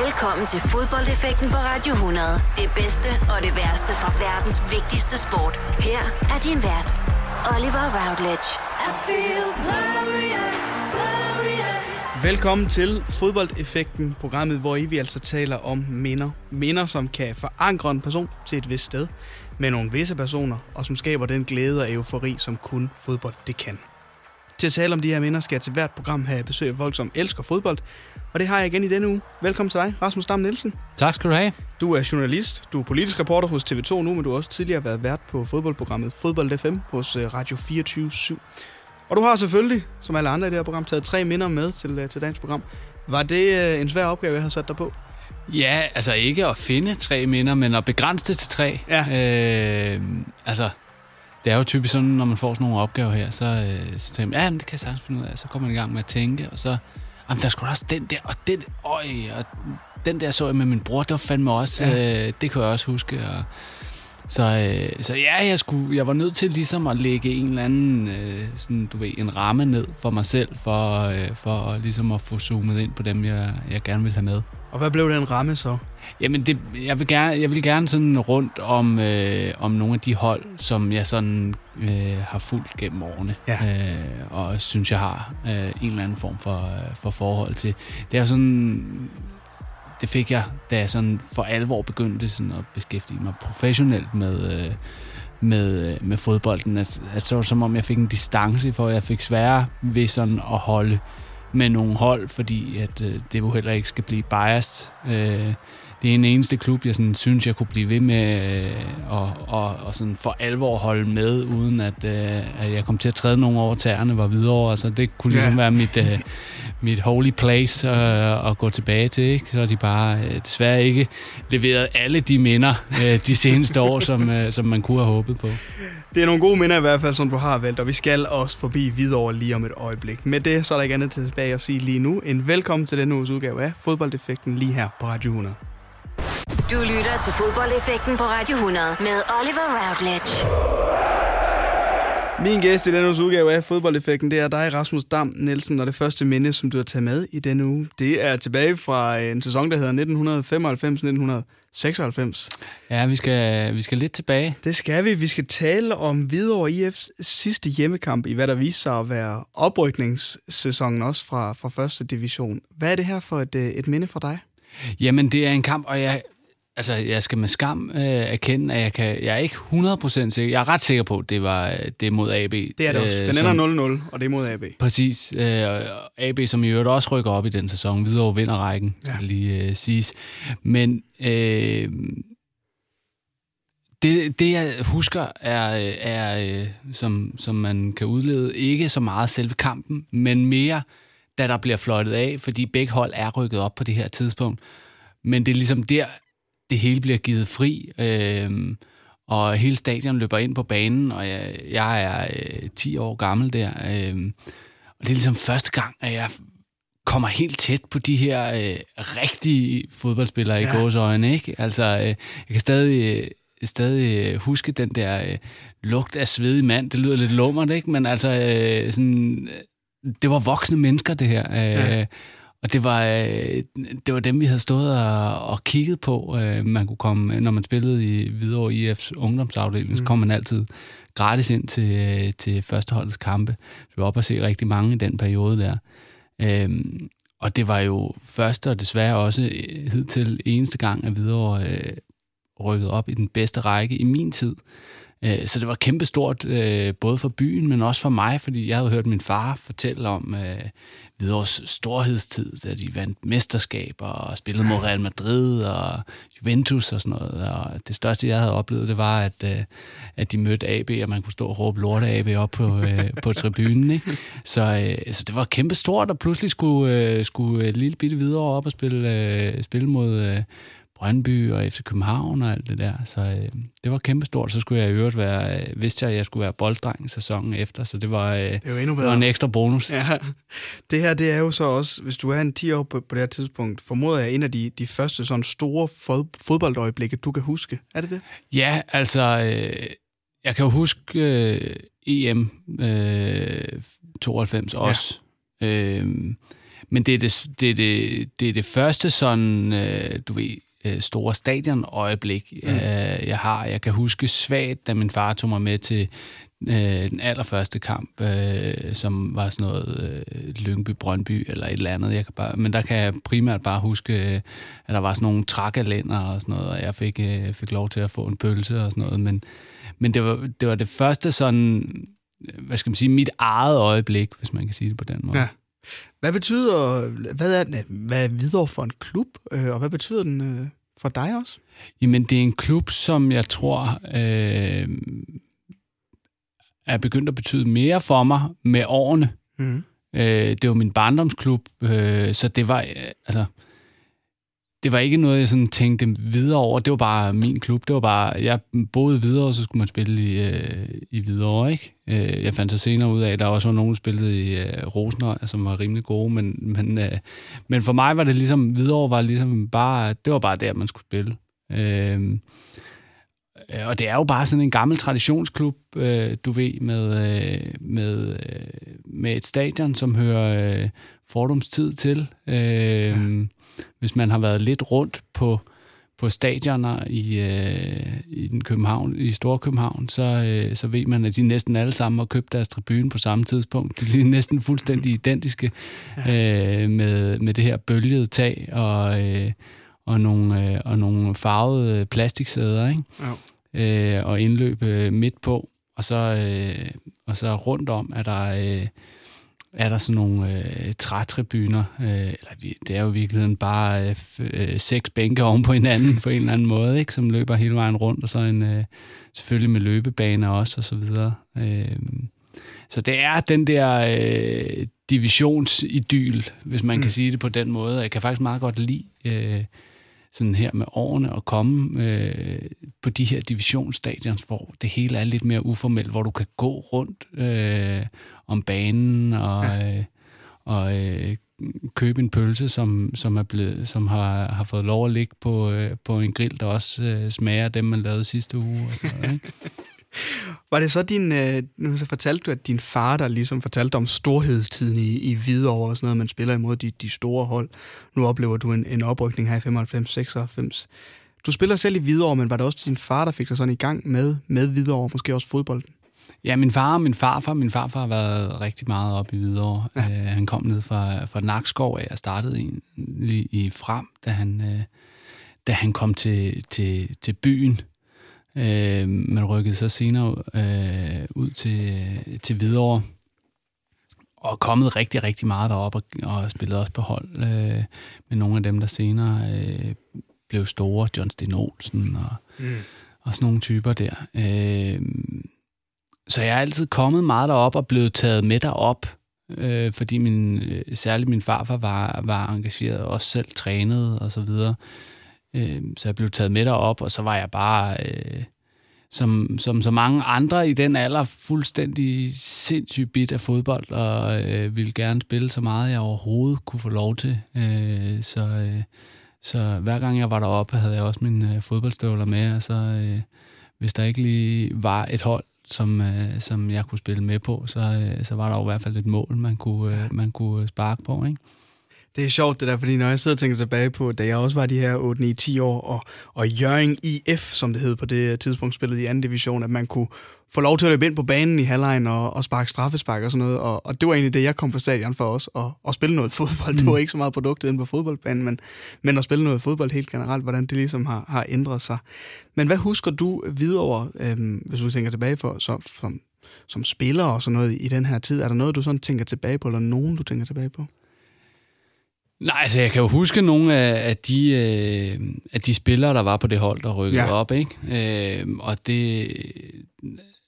Velkommen til fodboldeffekten på Radio 100. Det bedste og det værste fra verdens vigtigste sport. Her er din vært, Oliver Routledge. I feel glorious, glorious. Velkommen til fodboldeffekten, programmet, hvor I vi altså taler om minder. Minder, som kan forankre en person til et vist sted med nogle visse personer, og som skaber den glæde og eufori, som kun fodbold det kan. Til at tale om de her minder skal jeg til hvert program have besøg af folk, som elsker fodbold. Og det har jeg igen i denne uge. Velkommen til dig, Rasmus Dam Nielsen. Tak skal du have. Du er journalist, du er politisk reporter hos TV2 nu, men du har også tidligere været vært på fodboldprogrammet Fodbold FM hos øh, Radio 24 /7. Og du har selvfølgelig, som alle andre i det her program, taget tre minder med til, øh, til dagens program. Var det øh, en svær opgave, jeg havde sat dig på? Ja, altså ikke at finde tre minder, men at begrænse det til tre. Ja. Øh, altså, det er jo typisk sådan, når man får sådan nogle opgaver her, så, øh, så tænker man, ja, men det kan jeg sagtens finde ud af. Så kommer man i gang med at tænke, og så, jamen, der skulle også den der, og den, øj, og den der så jeg med min bror, det var fandme også, ja. øh, det kunne jeg også huske. Og, så, øh, så ja, jeg, skulle, jeg var nødt til ligesom at lægge en eller anden, øh, sådan, du ved, en ramme ned for mig selv, for, øh, for ligesom at få zoomet ind på dem, jeg, jeg gerne vil have med. Og hvad blev den ramme så? Jamen, det, jeg, vil gerne, jeg vil gerne sådan rundt om, øh, om nogle af de hold, som jeg sådan øh, har fulgt gennem årene. Ja. Øh, og synes, jeg har øh, en eller anden form for, for forhold til. Det er sådan... Det fik jeg, da jeg sådan for alvor begyndte sådan at beskæftige mig professionelt med, øh, med, med fodbolden. At, at så var det som om, jeg fik en distance, for jeg fik sværere ved sådan at holde med nogle hold, fordi at øh, det jo heller ikke skal blive biased. Øh, det er en eneste klub, jeg sådan, synes, jeg kunne blive ved med øh, og, og, og sådan for alvor holde med, uden at, øh, at jeg kom til at træde nogle over tæerne, var videre. Altså, det kunne ligesom ja. være mit, øh, mit holy place øh, at gå tilbage til. Ikke? Så de bare øh, desværre ikke leveret alle de minder øh, de seneste år, som, øh, som man kunne have håbet på. Det er nogle gode minder i hvert fald, som du har valgt, og vi skal også forbi videre lige om et øjeblik. Med det, så er der ikke andet tilbage at sige lige nu. En velkommen til denne uges udgave af Fodboldeffekten lige her på Radio 100. Du lytter til fodboldeffekten på Radio 100 med Oliver Routledge. Min gæst i denne uges udgave af Fodboldeffekten, det er dig, Rasmus Dam Nielsen, og det første minde, som du har taget med i denne uge, det er tilbage fra en sæson, der hedder 1995-1996. Ja, vi skal, vi skal lidt tilbage. Det skal vi. Vi skal tale om Hvidovre IF's sidste hjemmekamp i hvad der viser sig at være oprykningssæsonen også fra, fra første division. Hvad er det her for et, et minde fra dig? Jamen, det er en kamp, og jeg, altså, jeg skal med skam øh, erkende, at jeg, kan, jeg er ikke 100% sikker. Jeg er ret sikker på, at det var det er mod AB. Det er det også. Den øh, ender 0-0, og det er mod AB. Præcis. Øh, AB, som i øvrigt også rykker op i den sæson. Videre vinder rækken, ja. lige øh, siges. Men øh, det, det, jeg husker, er, er øh, som, som man kan udlede, ikke så meget selve kampen, men mere da der bliver fløjtet af, fordi begge hold er rykket op på det her tidspunkt. Men det er ligesom der, det hele bliver givet fri, øh, og hele stadion løber ind på banen, og jeg, jeg er øh, 10 år gammel der. Øh, og det er ligesom første gang, at jeg kommer helt tæt på de her øh, rigtige fodboldspillere ja. i gåsøjne, ikke? Altså, øh, jeg kan stadig... Øh, stadig huske den der øh, lugt af svedig mand. Det lyder lidt lummert, ikke? Men altså, øh, sådan, det var voksne mennesker, det her. Ja. Øh, og det var, øh, det var dem, vi havde stået og, og kigget på. Øh, man kunne komme, når man spillede i Hvidovre IF's ungdomsafdeling, mm. så kom man altid gratis ind til, til førsteholdets kampe. Så vi var oppe og se rigtig mange i den periode der. Øhm, og det var jo første og desværre også hidtil eneste gang, at Hvidovre øh, rykket op i den bedste række i min tid. Øh, så det var kæmpestort, øh, både for byen, men også for mig, fordi jeg havde hørt min far fortælle om øh, Hvidovres storhedstid, da de vandt mesterskaber og spillede mod Real Madrid og Juventus og sådan noget. Og det største, jeg havde oplevet, det var, at, at de mødte AB, og man kunne stå og råbe lorte AB op på, på tribunen. Ikke? Så, så det var kæmpestort, og pludselig skulle, skulle lille bitte videre op og spille, spille mod Brøndby og FC København og alt det der. Så øh, det var kæmpestort. Så skulle jeg i øvrigt være, øh, vidste jeg, at jeg skulle være bolddreng sæsonen efter, så det var, øh, det var, endnu bedre. var en ekstra bonus. Ja. Det her, det er jo så også, hvis du er en 10 år på, på det her tidspunkt, formoder jeg en af de, de første sådan store fod, fodboldøjeblikke, du kan huske. Er det det? Ja, altså, øh, jeg kan jo huske øh, EM øh, 92 også. Ja. Øh, men det er det, det, er det, det, er det første sådan, øh, du ved, øh, store stadionøjeblik, mm. øh, jeg har. Jeg kan huske svagt, da min far tog mig med til øh, den allerførste kamp, øh, som var sådan noget øh, Lyngby-Brøndby eller et eller andet. Jeg kan bare, men der kan jeg primært bare huske, øh, at der var sådan nogle trakkalænder og sådan noget, og jeg fik, øh, fik lov til at få en pølse og sådan noget. Men, men det, var, det var det første sådan, hvad skal man sige, mit eget øjeblik, hvis man kan sige det på den måde. Ja. Hvad betyder, hvad er, hvad er videre for en klub, øh, og hvad betyder den øh, for dig også? Jamen, det er en klub, som jeg tror øh, er begyndt at betyde mere for mig med årene. Mm. Øh, det var min barndomsklub, øh, så det var, øh, altså, det var ikke noget, jeg sådan tænkte videre over. Det var bare min klub. Det var bare, jeg boede videre, og så skulle man spille i, øh, i videre, ikke? Øh, jeg fandt så senere ud af, at der også var nogen, der spillede i øh, Rosner, altså, som var rimelig gode, men, men, øh, men for mig var det ligesom, videre var ligesom bare, det var bare der, man skulle spille. Øh, øh, og det er jo bare sådan en gammel traditionsklub, øh, du ved, med, øh, med, øh, med et stadion, som hører øh, fordomstid til. Øh, ja. Hvis man har været lidt rundt på, på stadioner i, øh, i, den København, i Storkøbenhavn, så, øh, så ved man, at de næsten alle sammen har købt deres tribune på samme tidspunkt. De er næsten fuldstændig identiske øh, med, med det her bølgede tag og... Øh, og nogle, øh, og nogle farvede plastiksæder, ikke? Ja øh, og indløb øh, midt på, og så, øh, og så rundt om er der, øh, er der sådan nogle øh, trætribuner, øh, eller det er jo i virkeligheden bare øh, øh, seks bænke oven på hinanden på en eller anden måde, ikke, som løber hele vejen rundt, og så en, øh, selvfølgelig med løbebaner også, og så videre. Øh, så det er den der øh, divisionsidyl, hvis man mm. kan sige det på den måde. Jeg kan faktisk meget godt lide øh, sådan her med årene at komme øh, på de her divisionsstadions, hvor det hele er lidt mere uformelt, hvor du kan gå rundt øh, om banen og, ja. øh, og øh, købe en pølse, som, som, er blevet, som har, har fået lov at ligge på, øh, på en grill, der også øh, smager dem, man lavede sidste uge. Og sådan noget, ikke? Var det så din, øh, nu så fortalte du, at din far, der ligesom fortalte om storhedstiden i, i Hvidovre og sådan noget, man spiller imod de, de store hold. Nu oplever du en, en oprykning her i 95-96. Du spiller selv i Hvidovre, men var det også din far, der fik dig sådan i gang med, med Hvidovre, måske også fodbolden? Ja, min far og min farfar. Min farfar har været rigtig meget op i Hvidovre. Ja. Øh, han kom ned fra, fra Nakskov af og startede i, i, Frem, da han, øh, da han kom til, til, til byen Øh, man rykkede så senere øh, ud til, til Hvidovre, og kommet rigtig, rigtig meget derop og, og spillet også på hold øh, med nogle af dem, der senere øh, blev store, John Sten Olsen og, mm. og sådan nogle typer der. Øh, så jeg er altid kommet meget derop og blevet taget med derop, øh, fordi min, øh, særligt min farfar var, var engageret og også selv trænet og så videre. Øh, Øh, så jeg blev taget med derop, og så var jeg bare, øh, som, som så mange andre i den alder, fuldstændig sindssygt bit af fodbold, og øh, ville gerne spille så meget, jeg overhovedet kunne få lov til. Øh, så, øh, så hver gang jeg var deroppe, havde jeg også mine øh, fodboldstøvler med, og så øh, hvis der ikke lige var et hold, som, øh, som jeg kunne spille med på, så, øh, så var der jo i hvert fald et mål, man kunne, øh, man kunne øh, sparke på, ikke? Det er sjovt det der, fordi når jeg sidder og tænker tilbage på, da jeg også var de her 8, 9, 10 år, og, og Jørgen IF, som det hed på det tidspunkt, spillede i anden division, at man kunne få lov til at løbe ind på banen i halvlejen og, og sparke straffespark og sådan noget. Og, og det var egentlig det, jeg kom på stadion for os, at, at spille noget fodbold. Mm. Det var ikke så meget produktet inde på fodboldbanen, men, men at spille noget fodbold helt generelt, hvordan det ligesom har, har ændret sig. Men hvad husker du videre, øhm, hvis du tænker tilbage for, så, som, som spiller og sådan noget i den her tid? Er der noget, du sådan tænker tilbage på, eller nogen, du tænker tilbage på? Nej, altså jeg kan jo huske nogle af, af, de, øh, af de spillere, der var på det hold, der rykkede ja. op, ikke? Øh, og det...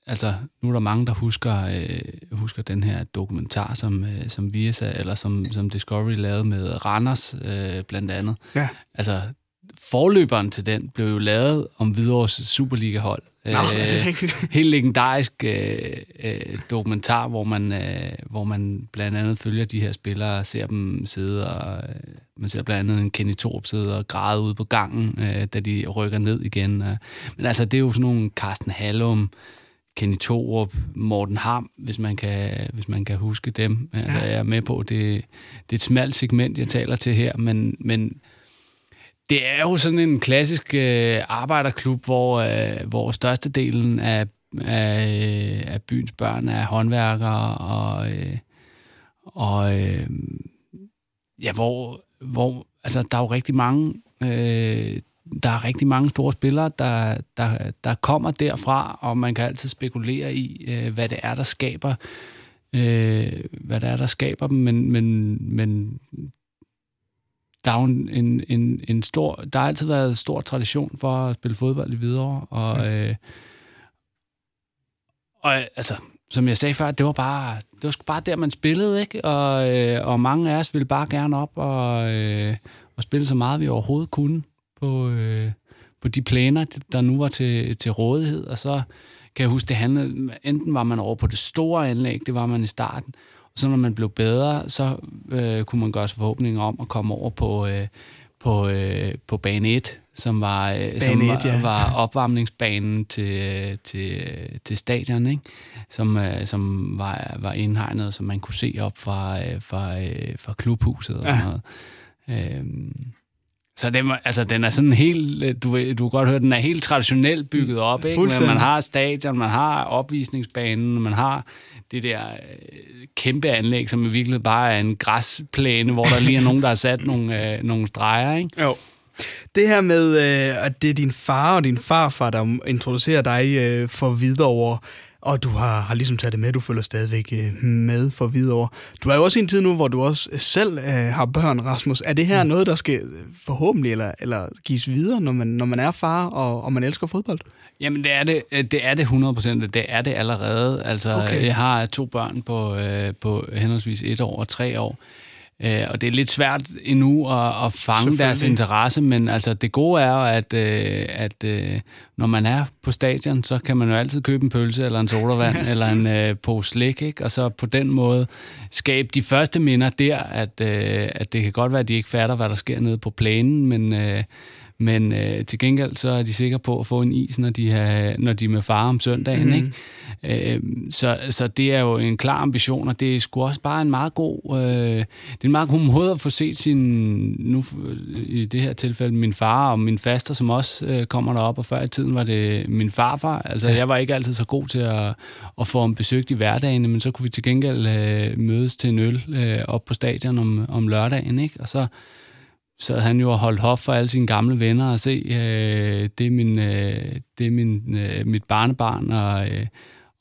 Altså, nu er der mange, der husker, øh, husker den her dokumentar, som, øh, som Viasa, eller som, som Discovery lavede med Randers, øh, blandt andet. Ja. Altså, forløberen til den blev jo lavet om Hvidovres Superliga-hold, Nå, øh, helt legendarisk øh, øh, dokumentar, hvor man, øh, hvor man blandt andet følger de her spillere og ser dem sidde, og øh, man ser blandt andet en Kenny Torp sidde og græde ude på gangen, øh, da de rykker ned igen. Øh. Men altså, det er jo sådan nogle Carsten Hallum, Kenny Torup, Morten Ham, hvis man kan, hvis man kan huske dem. Altså, jeg er med på, det, det er et smalt segment, jeg taler til her, men, men det er jo sådan en klassisk øh, arbejderklub, hvor, øh, hvor størstedelen af, af, af byens børn er håndværkere, og, øh, og øh, ja, hvor, hvor altså, der er jo rigtig mange øh, der er rigtig mange store spillere, der, der, der kommer derfra, og man kan altid spekulere i, øh, hvad det er, der skaber øh, hvad det er, der skaber dem, men, men, men der er jo en, en, en stor, der har altid været en stor tradition for at spille fodbold i Hvidovre, og, mm. øh, og altså, som jeg sagde før, det var bare, det var bare der, man spillede, ikke? Og, øh, og mange af os ville bare gerne op og, øh, og spille så meget, vi overhovedet kunne på, øh, på de planer, der nu var til, til rådighed, og så kan jeg huske, det handlede, enten var man over på det store anlæg, det var man i starten, så når man blev bedre, så øh, kunne man gøre sig forhåbninger om at komme over på, øh, på, øh, på bane 1, som var, øh, bane som 1, var, ja. var opvarmningsbanen til, til, til stadion, ikke? Som, øh, som var, var indhegnet, som man kunne se op fra, øh, fra, øh, fra klubhuset og sådan noget. Øh, så det, altså, den er sådan helt, øh, du, du kan godt høre, den er helt traditionelt bygget op, ikke? Men man har stadion, man har opvisningsbanen, man har det der øh, kæmpe anlæg, som i virkeligheden bare er en græsplæne, hvor der lige er nogen, der har sat nogle, øh, nogle streger, ikke? Jo. Det her med, øh, at det er din far og din farfar, der introducerer dig øh, for videre over og du har, har ligesom taget det med, du følger stadigvæk øh, med for videre. Du er jo også i en tid nu, hvor du også selv øh, har børn, Rasmus. Er det her mm. noget, der skal forhåbentlig eller, eller gives videre, når man, når man er far og, og man elsker fodbold? Jamen, det er det, øh, det, er det 100 procent. Det er det allerede. Altså, okay. jeg har to børn på, øh, på henholdsvis et år og tre år. Øh, og det er lidt svært endnu at, at fange deres interesse, men altså det gode er at, øh, at øh, når man er på stadion, så kan man jo altid købe en pølse eller en sodavand eller en øh, pose slik, ikke? og så på den måde skabe de første minder der, at, øh, at det kan godt være, at de ikke fatter, hvad der sker nede på planen, men... Øh, men øh, til gengæld så er de sikre på at få en is, når de, har, når de er med far om søndagen. Mm. Ikke? Øh, så, så det er jo en klar ambition, og det er sgu også bare en meget god, øh, det er en meget god måde at få set sin, nu i det her tilfælde, min far og min faster, som også øh, kommer derop, og før i tiden var det min farfar. Altså jeg var ikke altid så god til at, at få ham besøgt i hverdagen, men så kunne vi til gengæld øh, mødes til en øl øh, op på stadion om, om lørdagen, ikke? og så sad han jo og holdt hof for alle sine gamle venner og se, øh, det er, min, øh, det er min, øh, mit barnebarn og, øh,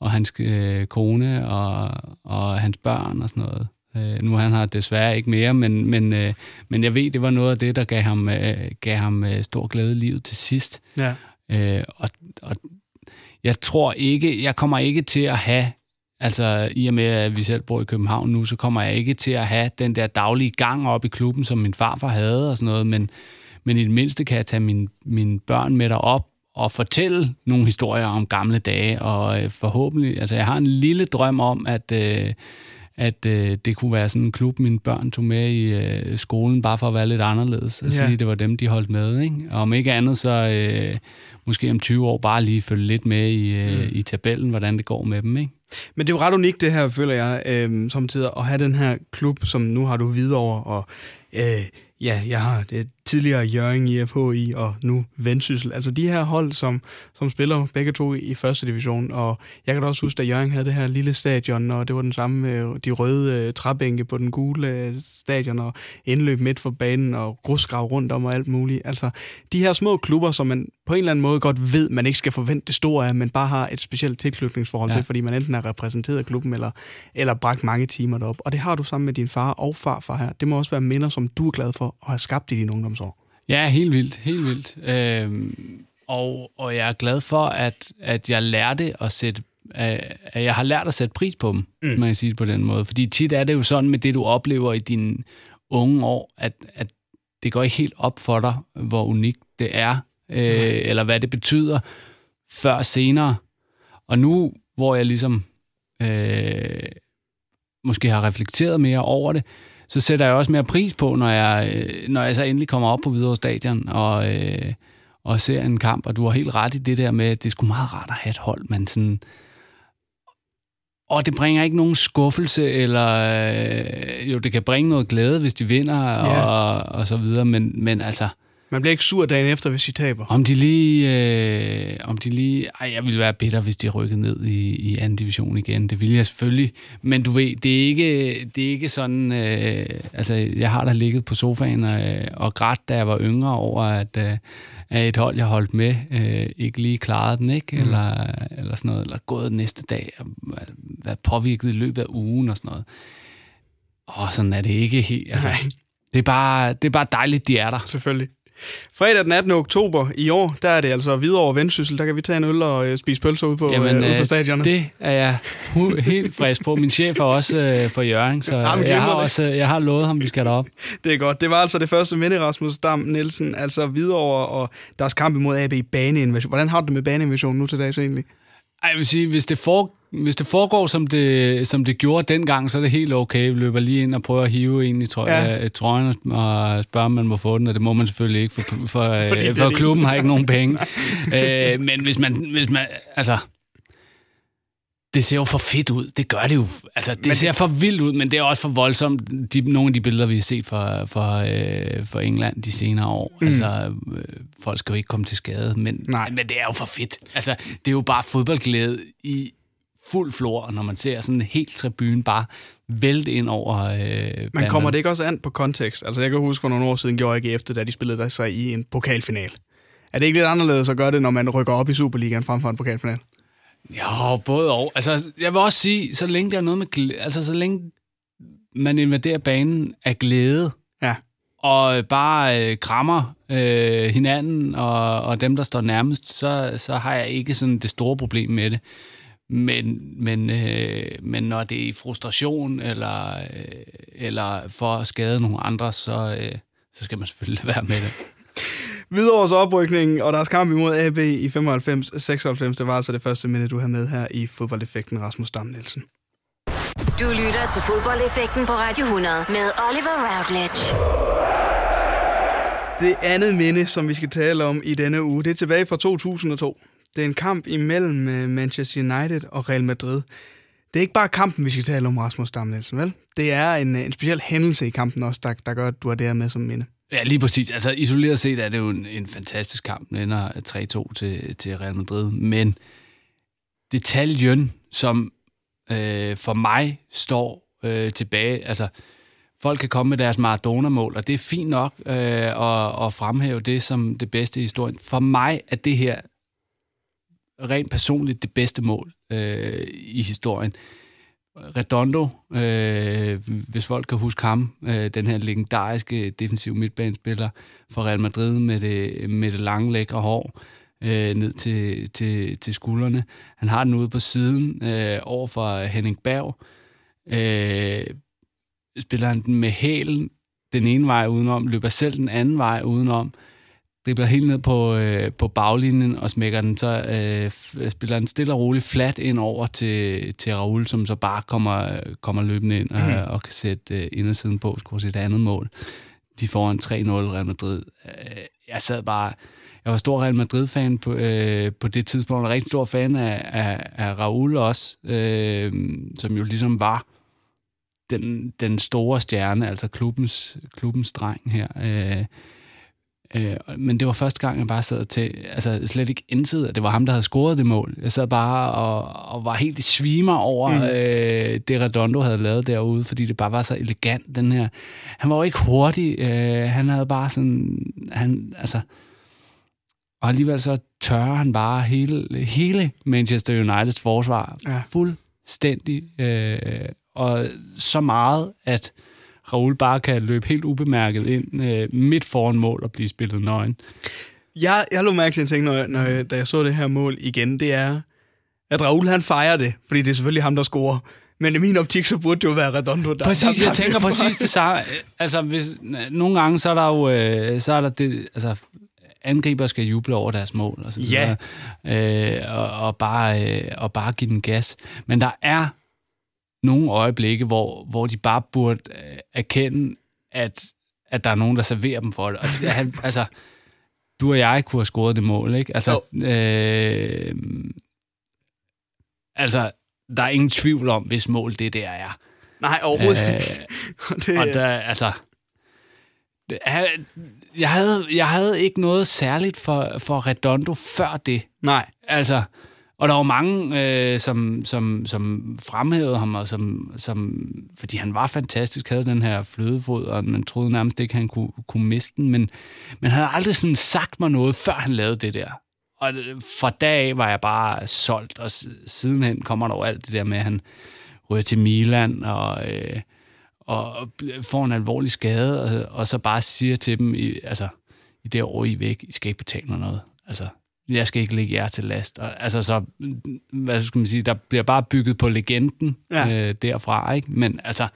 og hans øh, kone og, og hans børn og sådan noget. Øh, nu han har desværre ikke mere, men, men, øh, men jeg ved, det var noget af det, der gav ham, øh, gav ham øh, stor glæde i livet til sidst. Ja. Øh, og, og jeg tror ikke, jeg kommer ikke til at have Altså, i og med, at vi selv bor i København nu, så kommer jeg ikke til at have den der daglige gang op i klubben, som min farfar havde og sådan noget, men, men i det mindste kan jeg tage mine, mine børn med derop og fortælle nogle historier om gamle dage, og øh, forhåbentlig, altså jeg har en lille drøm om, at, øh, at øh, det kunne være sådan en klub, mine børn tog med i øh, skolen, bare for at være lidt anderledes, og ja. sige, at det var dem, de holdt med. Ikke? Og om ikke andet, så øh, måske om 20 år bare lige følge lidt med i, øh, mm. i tabellen, hvordan det går med dem. Ikke? Men det er jo ret unikt det her, føler jeg, øh, samtidig at have den her klub, som nu har du videre over, og øh, ja, jeg har det tidligere Jørgen i FHI og nu Vendsyssel. Altså de her hold, som, som spiller begge to i første division. Og jeg kan da også huske, at Jørgen havde det her lille stadion, og det var den samme med de røde uh, træbænke på den gule uh, stadion, og indløb midt for banen, og grusgrav rundt om og alt muligt. Altså de her små klubber, som man på en eller anden måde godt ved, man ikke skal forvente det store af, men bare har et specielt tilknytningsforhold ja. til, fordi man enten er repræsenteret klubben, eller, eller bragt mange timer derop. Og det har du sammen med din far og farfar her. Det må også være minder, som du er glad for at have skabt i din ungdomsår. Ja, helt vildt, helt vildt. Øhm, og, og jeg er glad for, at, at jeg lærte at sætte at jeg har lært at sætte pris på dem, mm. man kan sige det på den måde. Fordi tit er det jo sådan med det, du oplever i dine unge år, at, at det går ikke helt op for dig, hvor unikt det er, øh, eller hvad det betyder, før senere. Og nu, hvor jeg ligesom øh, måske har reflekteret mere over det, så sætter jeg også mere pris på, når jeg, øh, når jeg så endelig kommer op på Hvidovre Stadion og, øh, og ser en kamp. Og du har helt ret i det der med, at det er sgu meget rart at have et hold, man sådan og det bringer ikke nogen skuffelse, eller øh, jo, det kan bringe noget glæde, hvis de vinder, ja. og, og så videre, men, men altså... Man bliver ikke sur dagen efter, hvis de taber. Om de lige... Øh, om de lige ej, jeg ville være bitter, hvis de rykkede ned i, i anden division igen. Det ville jeg selvfølgelig. Men du ved, det er ikke, det er ikke sådan... Øh, altså, jeg har da ligget på sofaen og, og grædt, da jeg var yngre, over at... Øh, at et hold, jeg holdt med, øh, ikke lige klarede den, ikke? Mm. Eller, eller sådan noget, eller gået næste dag, og været påvirket i løbet af ugen og sådan noget. Og sådan er det ikke helt. Altså, det, er bare, det er bare dejligt, de er der. Selvfølgelig. Fredag den 18. oktober i år, der er det altså videre over Vendsyssel. Der kan vi tage en øl og øh, spise pølser ude på, Jamen, øh, ude på stadionet. Det er jeg helt frisk på. Min chef er også øh, for Jørgen, så Jamen, jeg, har også, jeg har lovet ham, vi skal derop. Det er godt. Det var altså det første minde, Rasmus Dam Nielsen. Altså videre over og deres kamp imod AB Baneinvasion. Hvordan har du det med Baneinvasion nu til dags egentlig? Ej, jeg vil sige, hvis det, for, hvis det foregår, som det, som det gjorde dengang, så er det helt okay. Vi løber lige ind og prøver at hive en i trø- ja. trøjen og spørge, om man må få den, og det må man selvfølgelig ikke, for, for, for, for klubben har ikke nogen penge. øh, men hvis man, hvis man, altså, det ser jo for fedt ud. Det gør det jo. Altså, det men ser for vildt ud, men det er også for voldsomt. De, nogle af de billeder, vi har set fra, fra, øh, fra England de senere år. Mm. Altså, øh, folk skal jo ikke komme til skade, men, Nej. men det er jo for fedt. Altså, det er jo bare fodboldglæde i fuld flor, når man ser sådan en helt tribune bare vælte ind over øh, Men kommer det ikke også an på kontekst? Altså, jeg kan huske, for nogle år siden gjorde jeg efter, da de spillede der sig i en pokalfinal. Er det ikke lidt anderledes at gøre det, når man rykker op i Superligaen frem for en pokalfinal? Ja, både og. Altså, jeg vil også sige, så længe der er noget med glæde, altså så længe man invaderer banen af glæde, ja. og bare øh, krammer øh, hinanden og, og dem, der står nærmest, så, så har jeg ikke sådan det store problem med det. Men, men, øh, men når det er i frustration eller, øh, eller for at skade nogle andre, så, øh, så skal man selvfølgelig være med det. Hvidovres oprykning og deres kamp imod AB i 95-96, det var altså det første minde, du har med her i fodboldeffekten, Rasmus Dam Nielsen. Du lytter til fodboldeffekten på Radio 100 med Oliver Routledge. Det andet minde, som vi skal tale om i denne uge, det er tilbage fra 2002. Det er en kamp imellem øh, Manchester United og Real Madrid. Det er ikke bare kampen, vi skal tale om, Rasmus Dam Nielsen, vel? Det er en, øh, en speciel hændelse i kampen også, der, der gør, at du er der med som minde. Ja, lige præcis. Altså isoleret set er det jo en, en fantastisk kamp. Den ender 3-2 til, til Real Madrid. Men detaljen, som øh, for mig står øh, tilbage, altså folk kan komme med deres Maradona-mål, og det er fint nok øh, at, at fremhæve det som det bedste i historien. For mig er det her rent personligt det bedste mål øh, i historien. Redondo, øh, hvis folk kan huske ham, øh, den her legendariske defensiv midtbanespiller for Real Madrid med det, med det lange, lækre hår øh, ned til, til, til skuldrene. Han har den ude på siden øh, over for Henning Berg. Øh, spiller han den med hælen den ene vej udenom, løber selv den anden vej udenom, dribler helt ned på, øh, på baglinjen og smækker den, så øh, spiller den stille og roligt flat ind over til, til Raul, som så bare kommer, kommer løbende ind og, mm. og kan sætte øh, indersiden på, score sit andet mål. De får en 3-0 Real Madrid. Øh, jeg sad bare... Jeg var stor Real Madrid-fan på, øh, på det tidspunkt, og rigtig stor fan af, af, af Raul også, øh, som jo ligesom var den, den store stjerne, altså klubbens, klubbens dreng her. Øh, Øh, men det var første gang, jeg bare sad til, altså slet ikke indsid, at det var ham, der havde scoret det mål. Jeg sad bare og, og var helt i svimer over mm. øh, det, Redondo havde lavet derude, fordi det bare var så elegant, den her. Han var jo ikke hurtig, øh, han havde bare sådan, han, altså, og alligevel så tørrer han bare hele, hele Manchester Uniteds forsvar ja. fuldstændig, øh, og så meget, at Raul bare kan løbe helt ubemærket ind øh, midt foran mål og blive spillet nøgen. Jeg, jeg lå mærke til en ting, når, når, da jeg så det her mål igen, det er, at Raul han fejrer det, fordi det er selvfølgelig ham, der scorer. Men i min optik, så burde det jo være Redondo, der Præcis, der, jeg tænker præcis det samme. Altså, hvis, nogle gange, så er der jo, øh, så er der det, altså, angriber skal juble over deres mål, og så videre, ja. øh, og, og, bare, øh, og bare give den gas. Men der er nogle øjeblikke, hvor, hvor de bare burde øh, erkende, at, at der er nogen, der serverer dem for det. Og det, han, altså, du og jeg kunne have scoret det mål, ikke? Altså, øh, altså der er ingen tvivl om, hvis mål det der er. Nej, overhovedet øh, det, og der, altså, jeg, havde, jeg havde ikke noget særligt for, for Redondo før det. Nej. Altså, og der var mange, øh, som, som, som fremhævede ham, og som, som, fordi han var fantastisk, havde den her flødefod, og man troede nærmest ikke, han kunne, kunne miste den. Men, men han havde aldrig sådan sagt mig noget, før han lavede det der. Og øh, fra dag af var jeg bare solgt, og sidenhen kommer der jo alt det der med, at han ryger til Milan, og, øh, og får en alvorlig skade, og, og så bare siger til dem, i, altså, i det år I er væk, I skal ikke betale mig noget. Altså, jeg skal ikke lægge jer til last. Og, altså så, hvad skal man sige, der bliver bare bygget på legenden ja. øh, derfra, ikke? Men altså,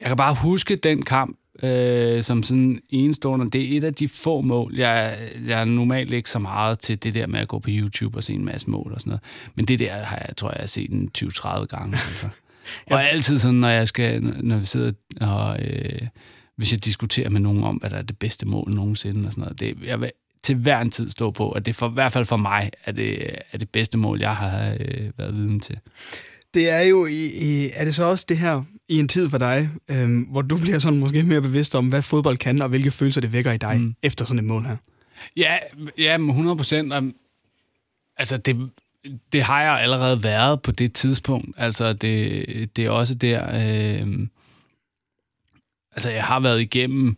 jeg kan bare huske den kamp øh, som sådan enestående. Det er et af de få mål. Jeg, jeg er normalt ikke så meget til det der med at gå på YouTube og se en masse mål og sådan noget. Men det der har jeg, tror jeg, jeg har set en 20-30 gange. Altså. Og ja. altid sådan, når jeg skal, når vi sidder og... Øh, hvis jeg diskuterer med nogen om, hvad der er det bedste mål nogensinde og sådan noget. Det, jeg vil til hver en tid stå på, at det for, i hvert fald for mig er det, er det bedste mål, jeg har øh, været viden til. Det er jo, i, i, er det så også det her i en tid for dig, øh, hvor du bliver sådan måske mere bevidst om, hvad fodbold kan, og hvilke følelser det vækker i dig mm. efter sådan et mål her? Ja, ja 100 procent. Altså, det, det har jeg allerede været på det tidspunkt. Altså, det, det er også der... Øh, altså, jeg har været igennem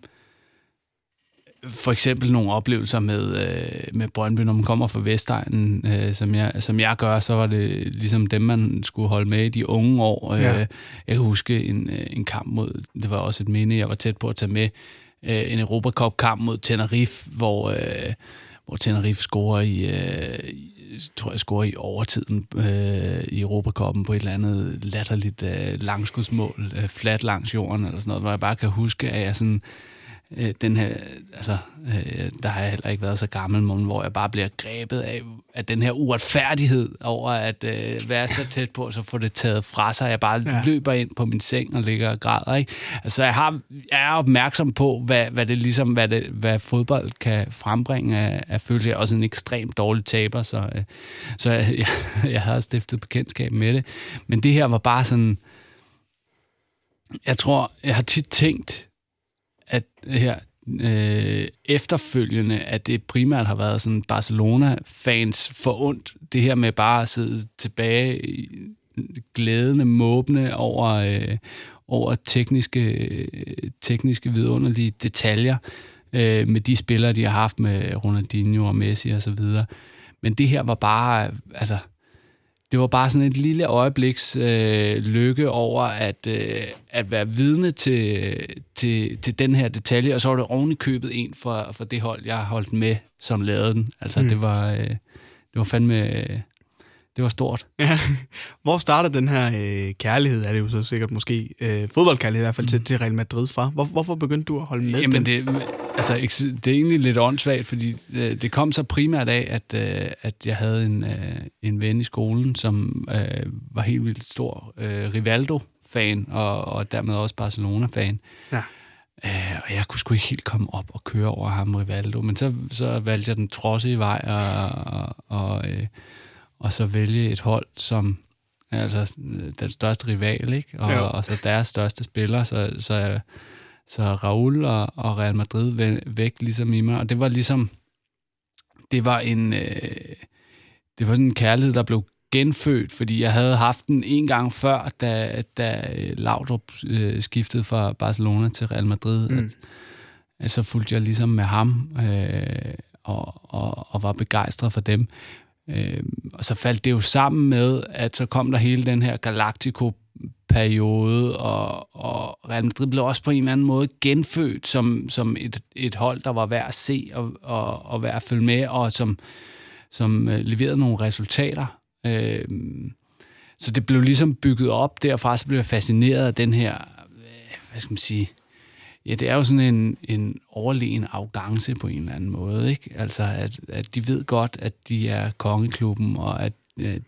for eksempel nogle oplevelser med, øh, med Brøndby, når man kommer fra Vestegnen, øh, som, jeg, som jeg gør, så var det ligesom dem, man skulle holde med i de unge år. Øh, ja. Jeg kan huske en, øh, en kamp mod, det var også et minde, jeg var tæt på at tage med, øh, en Europacup-kamp mod Tenerife, hvor, øh, hvor Tenerife scorer i, øh, tror jeg, scorer i overtiden øh, i Europacupen på et eller andet latterligt øh, langskudsmål, øh, flat langs jorden, eller sådan noget, hvor jeg bare kan huske, at jeg sådan øh, den her, altså, øh, der har jeg heller ikke været så gammel, men hvor jeg bare bliver grebet af, af den her uretfærdighed over at øh, være så tæt på, så få det taget fra sig. Jeg bare ja. løber ind på min seng og ligger og græder. Ikke? Altså, jeg, har, jeg er opmærksom på, hvad, hvad det ligesom, hvad, det, hvad fodbold kan frembringe af, af følelse. Jeg er også en ekstremt dårlig taber, så, øh, så jeg, jeg, jeg har stiftet bekendtskab med det. Men det her var bare sådan, jeg tror, jeg har tit tænkt, her øh, efterfølgende, at det primært har været sådan Barcelona-fans forundt. Det her med bare at sidde tilbage glædende, måbne over, øh, over tekniske, tekniske vidunderlige detaljer øh, med de spillere, de har haft med Ronaldinho og Messi og så videre. Men det her var bare, altså, det var bare sådan et lille øjebliks øh, lykke over at, øh, at være vidne til, til, til den her detalje, og så var det oven i købet en for, for det hold, jeg holdt med, som lavede den. Altså, mm. det, var, øh, det var fandme det var stort. Ja. Hvor startede den her øh, kærlighed, er det jo så sikkert måske, øh, fodboldkærlighed i hvert fald, mm. til, til Real Madrid fra? Hvor, hvorfor begyndte du at holde med Jamen, den? det, altså, det er egentlig lidt åndssvagt, fordi det, øh, det kom så primært af, at, øh, at jeg havde en, øh, en ven i skolen, som øh, var helt vildt stor øh, Rivaldo-fan, og, og dermed også Barcelona-fan. Ja. Øh, og jeg kunne sgu ikke helt komme op og køre over ham, Rivaldo, men så, så valgte jeg den trodsige vej, og, og, og øh, og så vælge et hold, som altså den største rival, ikke? Og, ja. og så deres største spiller, så, så, så Raul og, og Real Madrid væk ligesom i mig. Og det var ligesom, det var en, øh, det var sådan en kærlighed, der blev genfødt, fordi jeg havde haft den en gang før, da, da Laudrup øh, skiftede fra Barcelona til Real Madrid. Mm. At, at så fulgte jeg ligesom med ham øh, og, og, og var begejstret for dem. Øh, og så faldt det jo sammen med, at så kom der hele den her Galactico-periode, og, og Real Madrid blev også på en eller anden måde genfødt som, som et, et hold, der var værd at se og, og, og værd at følge med, og som, som øh, leverede nogle resultater. Øh, så det blev ligesom bygget op. Derfra så blev jeg fascineret af den her, øh, hvad skal man sige, Ja, det er jo sådan en, en overlegen arrogance på en eller anden måde, ikke? Altså, at, at de ved godt, at de er kongeklubben, og at, at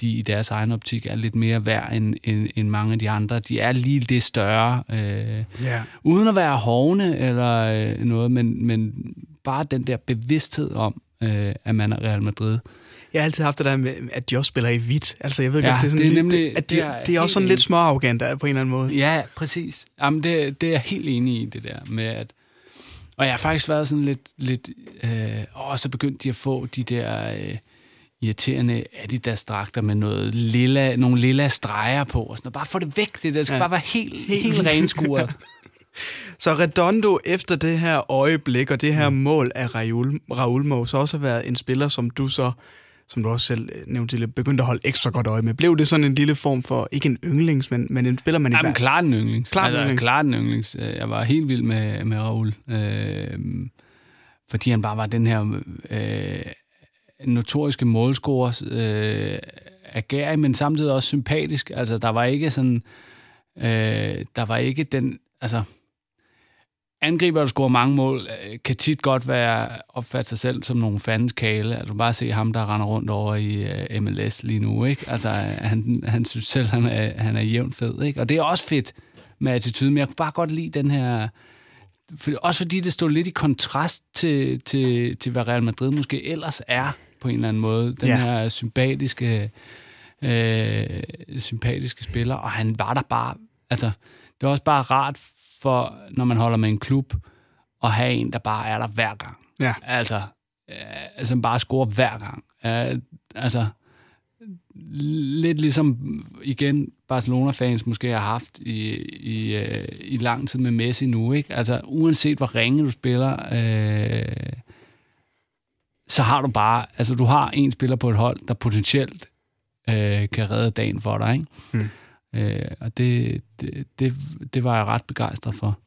de i deres egen optik er lidt mere værd end, end, end mange af de andre. De er lige det større, øh, yeah. uden at være hovne eller øh, noget, men, men bare den der bevidsthed om, øh, at man er Real Madrid. Jeg har altid haft det der med, at også spiller i hvidt. Altså, jeg ved Ja, godt, det er, sådan det er lidt, nemlig- at de, det er det er også sådan lidt småarrogant der, på en eller anden måde. Ja, præcis. Jamen, det, det er jeg helt enig i, det der med, at... Og jeg har faktisk været sådan lidt... lidt øh, og så begyndte de at få de der øh, irriterende Adidas-dragter med noget lilla, nogle lilla streger på. Og sådan noget. Bare få det væk, det der. Det skal Ja. bare være helt, helt, helt renskuret. Så Redondo efter det her øjeblik og det her mm. mål af Raul, Raul må så også have været en spiller, som du så, som du også selv øh, nævnte til, begyndte at holde ekstra godt øje med. Blev det sådan en lille form for, ikke en yndlings, men, men en spiller, man i Jamen, klart en yndlings. Klart altså, yndlings. Klart en yndlings. Øh, Jeg var helt vild med, med Raul. Øh, fordi han bare var den her øh, notoriske målscorer. Øh, agerig, men samtidig også sympatisk. Altså, der var ikke sådan... Øh, der var ikke den... Altså, angriber, der scorer mange mål, øh, kan tit godt være opfatte sig selv som nogle fandens kale. Altså, du bare se ham, der render rundt over i uh, MLS lige nu. Ikke? Altså, han, han synes selv, han er, han er jævnt fed. Ikke? Og det er også fedt med attitude, men jeg kunne bare godt lide den her... For, også fordi det stod lidt i kontrast til, til, til, hvad Real Madrid måske ellers er, på en eller anden måde. Den Ja. her sympatiske, øh, sympatiske spiller, og han var der bare... Altså, det er også bare rart for, når man holder med en klub, at have en, der bare er der hver gang. Ja. Altså, øh, som bare scorer hver gang. Øh, altså, lidt ligesom, igen, Barcelona-fans måske har haft i, i, øh, i lang tid med Messi nu, ikke? Altså, uanset hvor ringe du spiller, øh, så har du bare, altså du har en spiller på et hold, der potentielt øh, kan redde dagen for dig, ikke? Mm. Øh, og det, det, det, det var jeg ret begejstret for.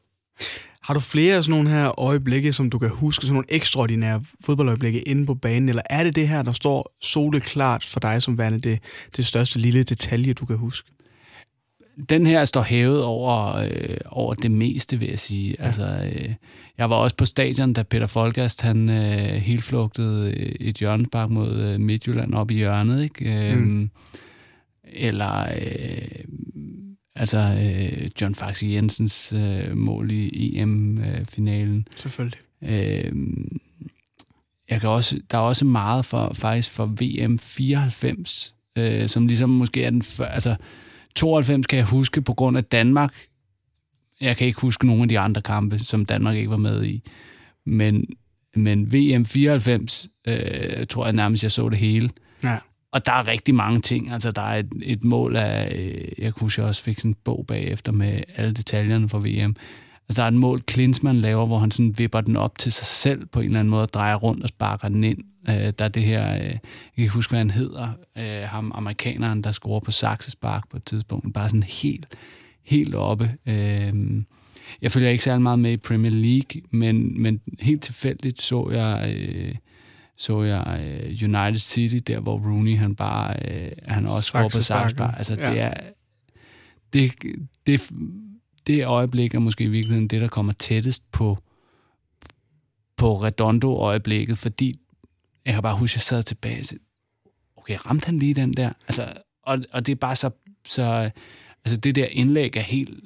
Har du flere af sådan nogle her øjeblikke, som du kan huske, sådan nogle ekstraordinære fodboldøjeblikke inde på banen, eller er det det her, der står soleklart for dig som værende det, det største lille detalje, du kan huske? Den her står hævet over, øh, over det meste, vil jeg sige. Ja. Altså, øh, jeg var også på stadion, da Peter Folgast, han øh, helflugtede et hjørnespark mod øh, Midtjylland op i hjørnet, ikke? Øh, Mm. Eller, øh, altså, øh, John Faxi Jensens øh, mål i EM-finalen. Selvfølgelig. Øh, jeg kan også, der er også meget for, faktisk for VM 94, øh, som ligesom måske er den før, altså 92 kan jeg huske på grund af Danmark. Jeg kan ikke huske nogen af de andre kampe, som Danmark ikke var med i. Men, men VM 94, øh, tror jeg nærmest, jeg så det hele. Ja. Og der er rigtig mange ting. Altså, der er et, et mål af... Øh, jeg kunne også fik sådan en bog bagefter med alle detaljerne fra VM. Altså, der er et mål, Klinsmann laver, hvor han sådan vipper den op til sig selv på en eller anden måde, og drejer rundt og sparker den ind. Øh, der er det her... Øh, jeg kan ikke huske, hvad han hedder. Øh, ham, amerikaneren, der scorer på saksespark på et tidspunkt. Bare sådan helt, helt oppe. Øh, jeg følger ikke særlig meget med i Premier League, men, men helt tilfældigt så jeg... Øh, så jeg øh, United City, der hvor Rooney han bare, øh, han også scorer på saksespark. Altså Ja. det er, det, det, det øjeblik er måske i virkeligheden det, der kommer tættest på, på Redondo-øjeblikket, fordi jeg kan bare huske, at jeg sad tilbage og sagde, okay, ramte han lige den der? Altså, og, og det er bare så, så altså det der indlæg er helt,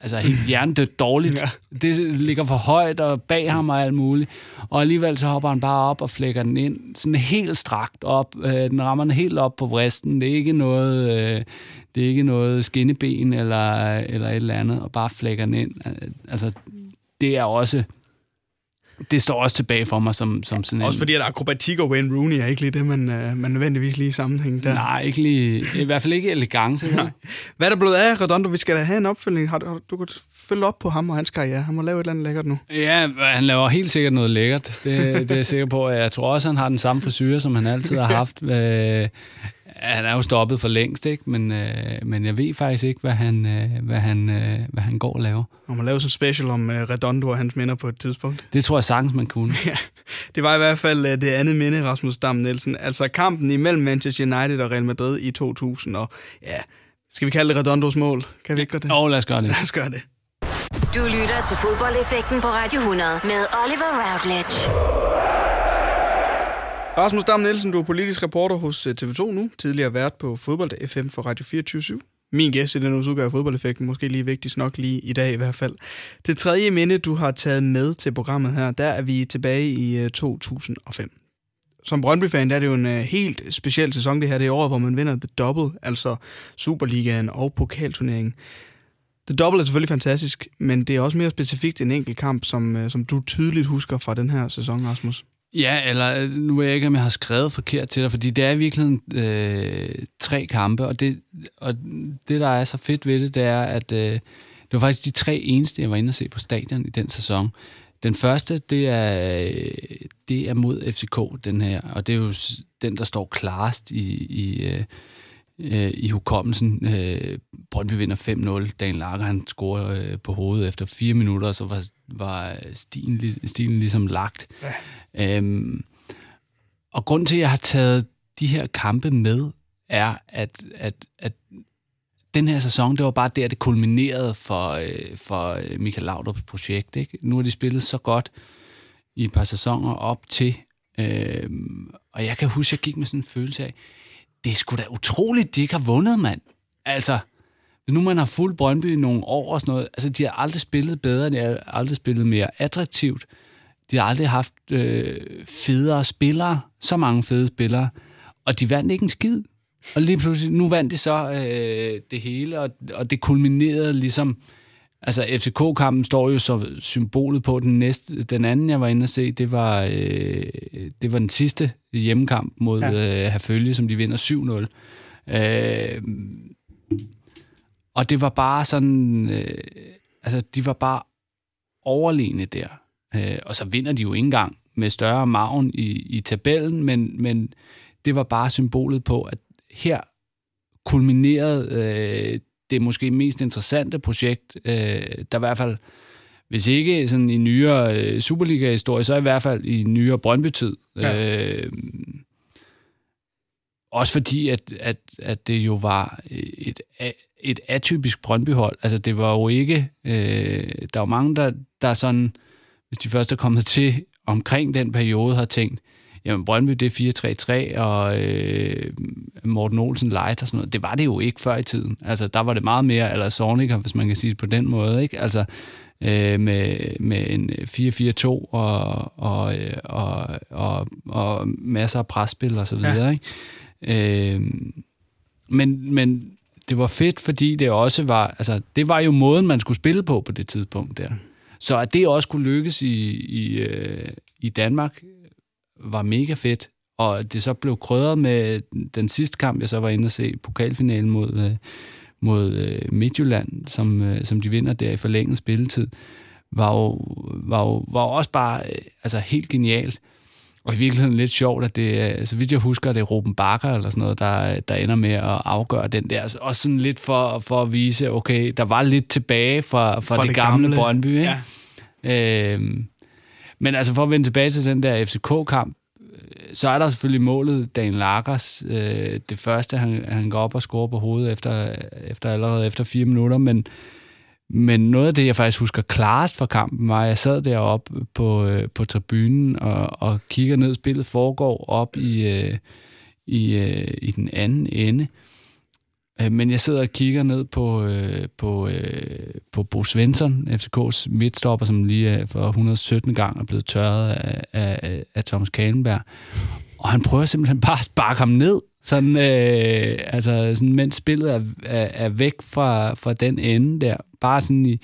altså helt hjernedødt dårligt. Ja. Det ligger for højt og bag ham og alt muligt. Og alligevel så hopper han bare op og flækker den ind, sådan helt strakt op. Øh, den rammer den helt op på vristen. Det er ikke noget, øh, det er ikke noget skinneben eller, eller et eller andet, og bare flækker den ind. Altså, det er også, det står også tilbage for mig som, som sådan Også en... fordi, at akrobatik og Wayne Rooney er ikke lige det, man, øh, man nødvendigvis lige sammenhæng der. Nej, ikke lige, i hvert fald ikke elegance. vel? Hvad er der blevet af Redondo? Vi skal da have en opfølgning. Har du, du kan følge op på ham og hans karriere. Han må lave et eller andet lækkert nu. Ja, han laver helt sikkert noget lækkert. Det, det er jeg sikker på. Jeg tror også, han har den samme frisyr, som han altid har haft. Øh, han er jo stoppet for længst, ikke? Men, øh, men jeg ved faktisk ikke, hvad han, øh, hvad han, øh, hvad han går og laver. Man må lave sådan en special om øh, Redondo og hans minder på et tidspunkt. Det tror jeg sagtens, man kunne. Det var i hvert fald øh, det andet minde, Rasmus Dam Nielsen. Altså kampen imellem Manchester United og Real Madrid i 2000. Og ja, skal vi kalde det Redondos mål? Kan vi ikke gøre det? Og lad os gøre det. Lad os gøre det. Du lytter til fodboldeffekten på Radio 100 med Oliver Routledge. Rasmus Dam Nielsen, du er politisk reporter hos øh, TV2 nu. Tidligere vært på Fodbold FM for Radio 24 Min gæst i den uges udgave af Fodboldeffekten, måske lige vigtigst nok lige i dag i hvert fald. Det tredje minde, du har taget med til programmet her, der er vi tilbage i øh, 2005. som Brøndby-fan, der er det jo en øh, helt speciel sæson, det her. Det er året, hvor man vinder The Double, altså Superligaen og pokalturneringen. The Double er selvfølgelig fantastisk, men det er også mere specifikt en enkelt kamp, som, som du tydeligt husker fra den her sæson, Rasmus. Ja, eller øh, nu ved jeg ikke, om jeg har skrevet forkert til dig, fordi det er i virkeligheden øh, tre kampe, og det, og det, der er så fedt ved det, det er, at øh, det var faktisk de tre eneste, jeg var inde og se på stadion i den sæson. Den første, det er, øh, det er mod FCK, den her, og det er jo den, der står klarest i, i, øh, øh i hukommelsen. Øh, Brøndby vinder 5-0. Dan Lager, han scorer øh, på hovedet efter fire minutter, og så var, var stilen, stilen ligesom lagt. Øhm, og grund til, at jeg har taget de her kampe med, er, at, at, at den her sæson, det var bare der, det kulminerede for, øh, for øh, Michael Laudrups projekt. Ikke? Nu har de spillet så godt i et par sæsoner op til, øh, og jeg kan huske, at jeg gik med sådan en følelse af, det er sgu da utroligt, de ikke har vundet, mand. Altså, nu man har fuldt Brøndby i nogle år og sådan noget, altså de har aldrig spillet bedre, de har aldrig spillet mere attraktivt, de har aldrig haft øh, federe spillere, så mange fede spillere, og de vandt ikke en skid. Og lige pludselig, nu vandt de så øh, det hele, og, og det kulminerede ligesom... Altså, FCK-kampen står jo så symbolet på den næste. Den anden, jeg var inde og se, det var, øh, det var den sidste hjemmekamp mod ja. øh, Herfølge, som de vinder 7-0. Øh, og det var bare sådan... Øh, altså, de var bare overlegne der. Øh, og så vinder de jo ikke engang med større maven i, i tabellen, men, men det var bare symbolet på, at her kulminerede øh, det måske mest interessante projekt, øh, der i hvert fald, hvis ikke sådan i nyere øh, Superliga-historie, så i hvert fald i nyere Brøndby-tid. Ja. Øh, også fordi, at, at, at det jo var et, et atypisk Brøndby-hold. Altså, det var jo ikke... Øh, der var mange, der, der sådan, hvis de først er kommet til omkring den periode, har tænkt, jamen Brøndby det er 4-3-3, og øh, Morten Olsen light og sådan noget. Det var det jo ikke før i tiden. Altså, der var det meget mere, eller Sorniger, hvis man kan sige det på den måde, ikke? Altså, øh, med, med en 4-4-2 og, og, og, og, og masser af presspil og så videre, ja. ikke? Øh, men, men det var fedt, fordi det også var, altså, det var jo måden, man skulle spille på på det tidspunkt der. Så at det også kunne lykkes i, i, øh, i Danmark, var mega fedt. Og det så blev krydret med den sidste kamp, jeg så var inde og se, pokalfinalen mod, øh, mod øh, Midtjylland, som, øh, som de vinder der i forlænget spilletid, var jo, var jo, var jo også bare øh, altså helt genialt. Og i virkeligheden lidt sjovt, at det, så vidt jeg husker, det er Ruben Bakker eller sådan noget, der, der ender med at afgøre den der. Og sådan lidt for, for at vise, okay, der var lidt tilbage fra, fra, fra det, det gamle, gamle Brøndby. Ikke? Ja. Øhm, men altså for at vende tilbage til den der FCK-kamp, så er der selvfølgelig målet, Dan Lagers. Øh, det første, han, han går op og scorer på hovedet efter, efter allerede efter fire minutter, men, men noget af det, jeg faktisk husker klarest fra kampen, var, at jeg sad deroppe på, øh, på tribunen og, og kigger ned, spillet foregår op i, øh, i, øh, i den anden ende. Øh, men jeg sidder og kigger ned på, øh, på, øh, på Bo Svensson, FCK's midtstopper, som lige for 117 gang er blevet tørret af, af, af Thomas Kalenberg. Og han prøver simpelthen bare at sparke ham ned, sådan, øh, altså, sådan, mens spillet er, er, er væk fra, fra den ende der. Bare sådan i,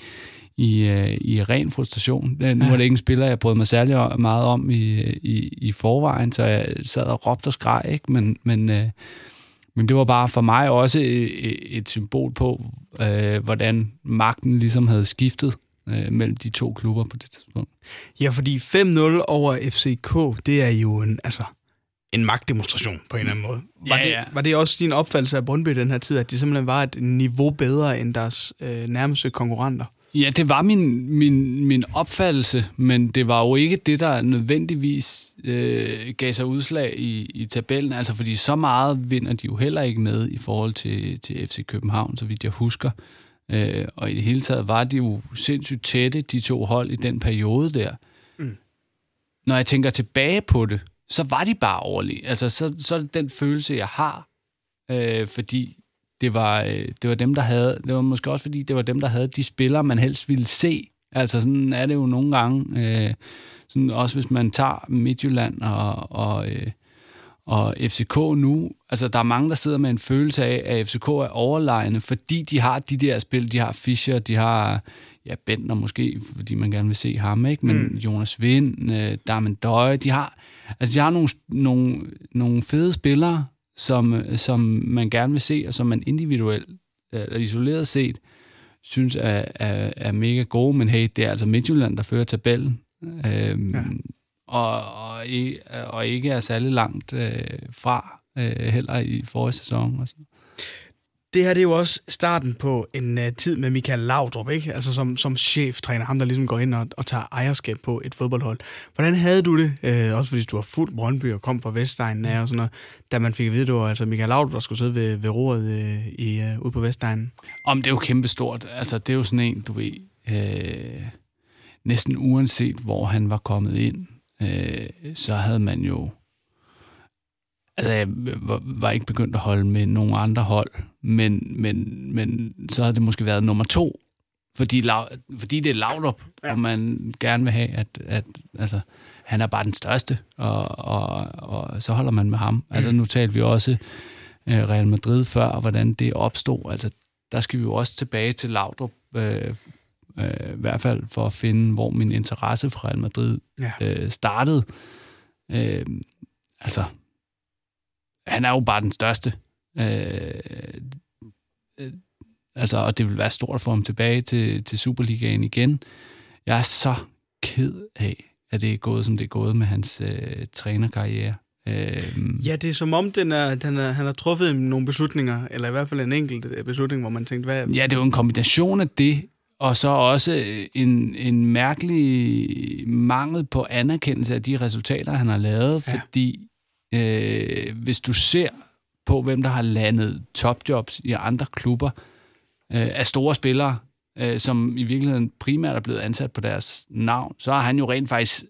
i, øh, i ren frustration. Nu var det ikke en spiller, jeg brød mig særlig meget om i, i, i forvejen, så jeg sad og råbte og skreg, ikke? men, men øh, men det var bare for mig også et, et symbol på, øh, hvordan magten ligesom havde skiftet øh, mellem de to klubber på det tidspunkt. Ja, fordi 5-0 over FCK, det er jo en, altså, en magtdemonstration på en eller anden måde. Var, ja, ja. Det, var det også din opfattelse af Brøndby den her tid, at de simpelthen var et niveau bedre end deres øh, nærmeste konkurrenter? Ja, det var min, min, min opfattelse, men det var jo ikke det, der nødvendigvis øh, gav sig udslag i, i tabellen. Altså, fordi så meget vinder de jo heller ikke med i forhold til, til FC København, så vidt jeg husker. Øh, og i det hele taget var de jo sindssygt tætte, de to hold, i den periode der. Mm. Når jeg tænker tilbage på det, så var de bare overlige. Altså, så, så er det den følelse, jeg har, øh, fordi det var, øh, det var dem, der havde, det var måske også fordi, det var dem, der havde de spillere, man helst ville se. Altså sådan er det jo nogle gange, øh, sådan også hvis man tager Midtjylland og, og, øh, Og FCK nu, altså der er mange, der sidder med en følelse af, at FCK er overlegne, fordi de har de der spil, de har Fischer, de har ja, Bentner måske, fordi man gerne vil se ham, ikke? men mm. Jonas Vind, øh, Darmen Døje, de har, altså de har nogle, nogle, nogle fede spillere, som, som man gerne vil se, og som man individuelt, eller isoleret set, synes er, er, er mega gode, men hey, det er altså Midtjylland, der fører tabellen. Øhm, ja. og, og, og ikke er særlig langt øh, fra øh, heller i forrige sæson. Og så. Det her det er jo også starten på en uh, tid med Michael Laudrup, ikke? Altså som, som cheftræner, ham der ligesom går ind og, og tager ejerskab på et fodboldhold. Hvordan havde du det, uh, også fordi du var fuld Brøndby og kom fra Vestegnen og sådan noget, da man fik at vide, at det var altså Michael Laudrup, der skulle sidde ved, ved roret uh, i, uh, ude på Vestegnen? Om det er jo kæmpestort. Altså det er jo sådan en, du ved, øh, næsten uanset hvor han var kommet ind, øh, så havde man jo Altså, jeg var ikke begyndt at holde med nogle andre hold, men, men, men så havde det måske været nummer to, fordi, fordi det er Laudrup, ja. og man gerne vil have, at, at altså, han er bare den største, og, og, og så holder man med ham. Altså, nu talte vi også uh, Real Madrid før, og hvordan det opstod. Altså, der skal vi jo også tilbage til Laudrup, øh, øh, i hvert fald for at finde, hvor min interesse for Real Madrid ja. øh, startede. Øh, altså, han er jo bare den største. Øh, øh, altså, og det vil være stort for ham tilbage til, til Superligaen igen. Jeg er så ked af, at det er gået, som det er gået med hans øh, trænerkarriere. Øh, ja, det er som om, den er, den er, han har truffet nogle beslutninger, eller i hvert fald en enkelt beslutning, hvor man tænkte, hvad... Ja, det er jo en kombination af det, og så også en, en mærkelig mangel på anerkendelse af de resultater, han har lavet, ja. fordi øh, hvis du ser på, hvem der har landet topjobs i andre klubber øh, af store spillere, øh, som i virkeligheden primært er blevet ansat på deres navn, så har han jo rent faktisk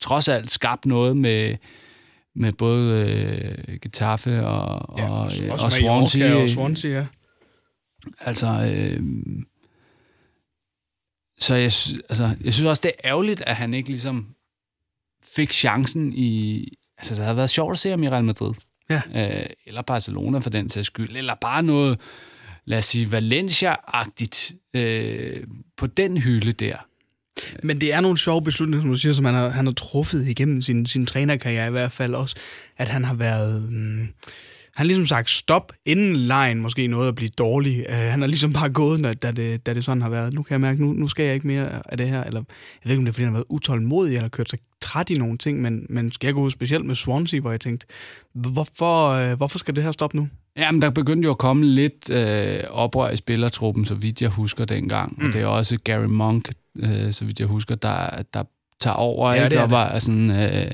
trods alt skabt noget med, med både øh, Getafe og, ja, og, og, og Swansea. Og Swansea ja. Altså, øh, så jeg, altså, jeg synes også, det er ærgerligt, at han ikke ligesom fik chancen i, Altså, det har været sjovt at se ham i Real Madrid. Ja. Øh, eller Barcelona for den sags skyld. Eller bare noget, lad os sige, Valencia-agtigt øh, på den hylde der. Men det er nogle sjove beslutninger, som du siger, som han har, han har truffet igennem sin, sin trænerkarriere i hvert fald også. At han har været... Mm, han har ligesom sagt stop, inden lejen måske nåede at blive dårlig. Uh, han har ligesom bare gået, da det, da det sådan har været. Nu kan jeg mærke, nu, nu skal jeg ikke mere af det her. Eller, jeg ved ikke, om det er, fordi han har været utålmodig, eller kørt sig træt i nogle ting, men, men skal jeg gå ud specielt med Swansea, hvor jeg tænkte, hvorfor, uh, hvorfor skal det her stoppe nu? Jamen, der begyndte jo at komme lidt øh, oprør i spillertruppen, så vidt jeg husker dengang. Mm. Og det er også Gary Monk, øh, så vidt jeg husker, der, der tager over. Ja, ikke? det er var sådan... Øh,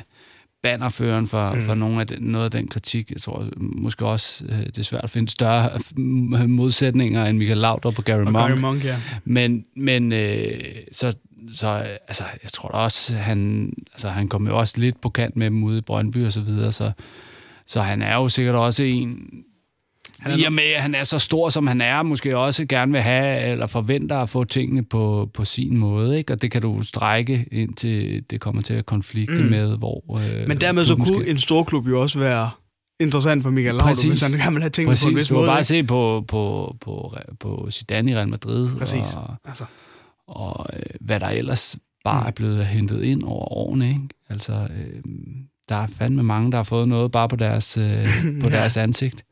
bannerføren for, mm. for nogle af den, noget af den kritik. Jeg tror måske også, øh, det er svært at finde større modsætninger end Michael Laudrup og Gary og Monk. Gary Monk ja. Men, men øh, så, så altså, jeg tror da også, han, altså, han kom jo også lidt på kant med dem ude i Brøndby og så videre, så, så han er jo sikkert også en, han I og med, at han er så stor, som han er, måske også gerne vil have, eller forventer at få tingene på, på sin måde, ikke? Og det kan du strække indtil det kommer til at konflikte mm. med, hvor... Øh, Men dermed så kunne skal... en stor klub jo også være interessant for Michael Laudrup, hvis han gerne vil have tingene Præcis. på en vis måde. Præcis, bare se på, på, på, på Zidane i Real Madrid. Præcis. Og, altså. Og øh, hvad der ellers bare mm. er blevet hentet ind over årene, ikke? Altså, øh, der er fandme mange, der har fået noget bare på deres, øh, på ja. deres ansigt.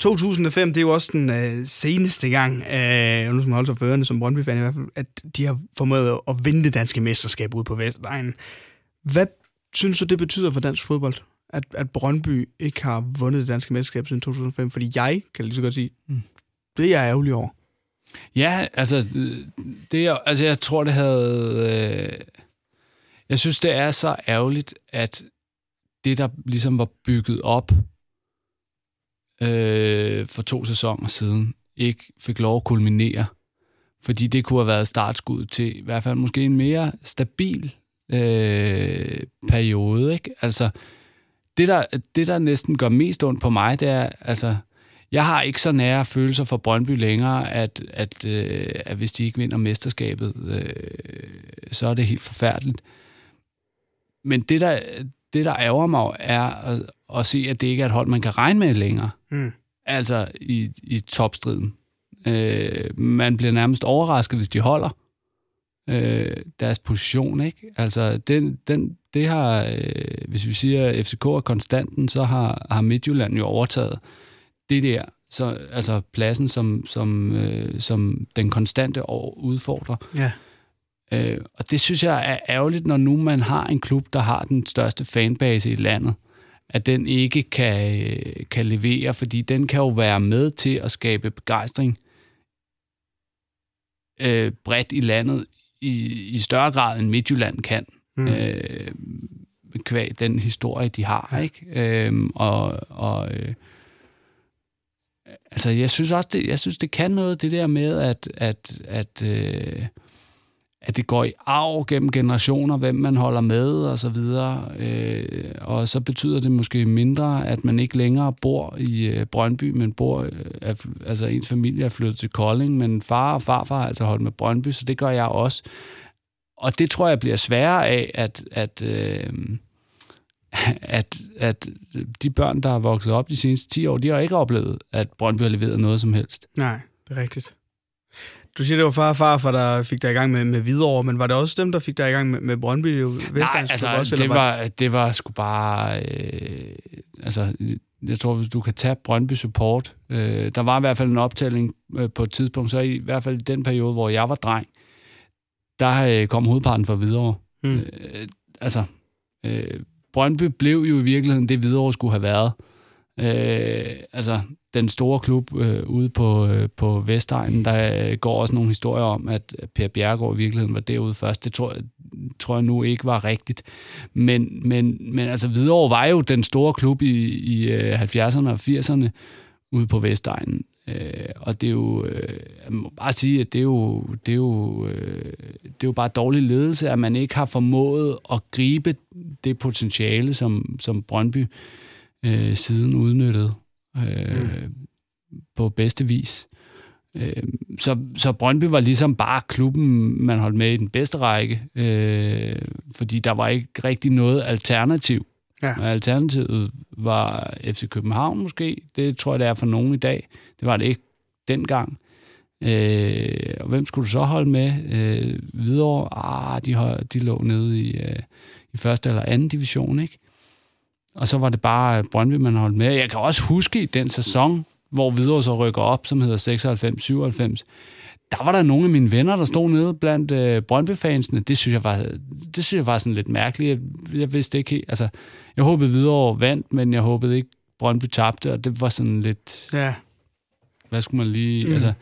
2005, det er jo også den øh, seneste gang, øh, nu som holder sig førende som Brøndby-fan i hvert fald, at de har formået at vinde det danske mesterskab ud på Vestegnen. Hvad synes du, det betyder for dansk fodbold, at, at Brøndby ikke har vundet det danske mesterskab siden 2005? Fordi jeg kan lige så godt sige, mm. det er jeg ærgerlig over. Ja, altså, det, altså jeg tror, det havde... Øh, jeg synes, det er så ærgerligt, at det, der ligesom var bygget op øh, for to sæsoner siden ikke fik lov at kulminere. Fordi det kunne have været startskud til i hvert fald måske en mere stabil øh, periode. Ikke? Altså, det der, det, der næsten gør mest ondt på mig, det er, altså, jeg har ikke så nære følelser for Brøndby længere, at, at, øh, at hvis de ikke vinder mesterskabet, øh, så er det helt forfærdeligt. Men det der, det, der ærger mig, er at, at se, at det ikke er et hold, man kan regne med længere. Mm. Altså i, i topstriden. Øh, man bliver nærmest overrasket, hvis de holder øh, deres position. Ikke? Altså, den, den, det har, øh, hvis vi siger, at FCK er konstanten, så har, har Midtjylland jo overtaget det der, så, altså pladsen som, som, øh, som den konstante udfordrer. Ja. Øh, og det synes jeg er ærgerligt, når nu man har en klub, der har den største fanbase i landet, at den ikke kan, kan levere, fordi den kan jo være med til at skabe begejstring øh, bredt i landet i, i større grad, end Midtjylland kan. Mm. Øh, kvæg den historie, de har. Ja. ikke? Øh, og og øh, altså, jeg synes også, det, jeg synes, det kan noget, det der med, at, at, at øh, at det går i arv gennem generationer, hvem man holder med og så videre. Øh, og så betyder det måske mindre, at man ikke længere bor i øh, Brøndby, men bor, øh, altså ens familie er flyttet til Kolding, men far og farfar har altså holdt med Brøndby, så det gør jeg også. Og det tror jeg bliver sværere af, at, at, øh, at, at de børn, der har vokset op de seneste 10 år, de har ikke oplevet, at Brøndby har leveret noget som helst. Nej, det er rigtigt. Du siger, det var far og far, for der fik dig i gang med, med Hvidovre, men var det også dem, der fik dig i gang med, med Brøndby? Nej, altså, også, det, var, var, det var sgu bare... Øh, altså, jeg tror, hvis du kan tage Brøndby Support, øh, der var i hvert fald en optælling øh, på et tidspunkt, så i, i hvert fald i den periode, hvor jeg var dreng, der øh, kom hovedparten fra Hvidovre. Mm. Øh, altså, øh, Brøndby blev jo i virkeligheden det, Hvidovre skulle have været. Øh, altså, den store klub øh, ude på, øh, på Vestegnen, der øh, går også nogle historier om, at Per Bjergård i virkeligheden var derude først. Det tror, tror jeg nu ikke var rigtigt. Men, men, men altså, Hvidovre var jo den store klub i, i øh, 70'erne og 80'erne ude på Vestegnen. Øh, og det er jo, øh, jeg må bare sige, at det er jo, det er jo, øh, det er jo bare dårlig ledelse, at man ikke har formået at gribe det potentiale, som, som Brøndby øh, siden udnyttede øh, mm. på bedste vis. Øh, så, så Brøndby var ligesom bare klubben, man holdt med i den bedste række, øh, fordi der var ikke rigtig noget alternativ. Ja. Og alternativet var FC København måske. Det tror jeg, det er for nogen i dag. Det var det ikke dengang. Øh, og hvem skulle du så holde med? Øh, videre, ah, de, de lå nede i, øh, i første eller anden division, ikke? Og så var det bare Brøndby, man holdt med. Jeg kan også huske i den sæson, hvor Hvidovre så rykker op, som hedder 96-97, der var der nogle af mine venner, der stod nede blandt øh, Brøndby-fansene. Det synes jeg var, det synes jeg var sådan lidt mærkeligt. Jeg, jeg vidste ikke helt, altså, jeg håbede Hvidovre vandt, men jeg håbede ikke Brøndby tabte, og det var sådan lidt... Ja. Hvad skulle man lige... Mm. Altså,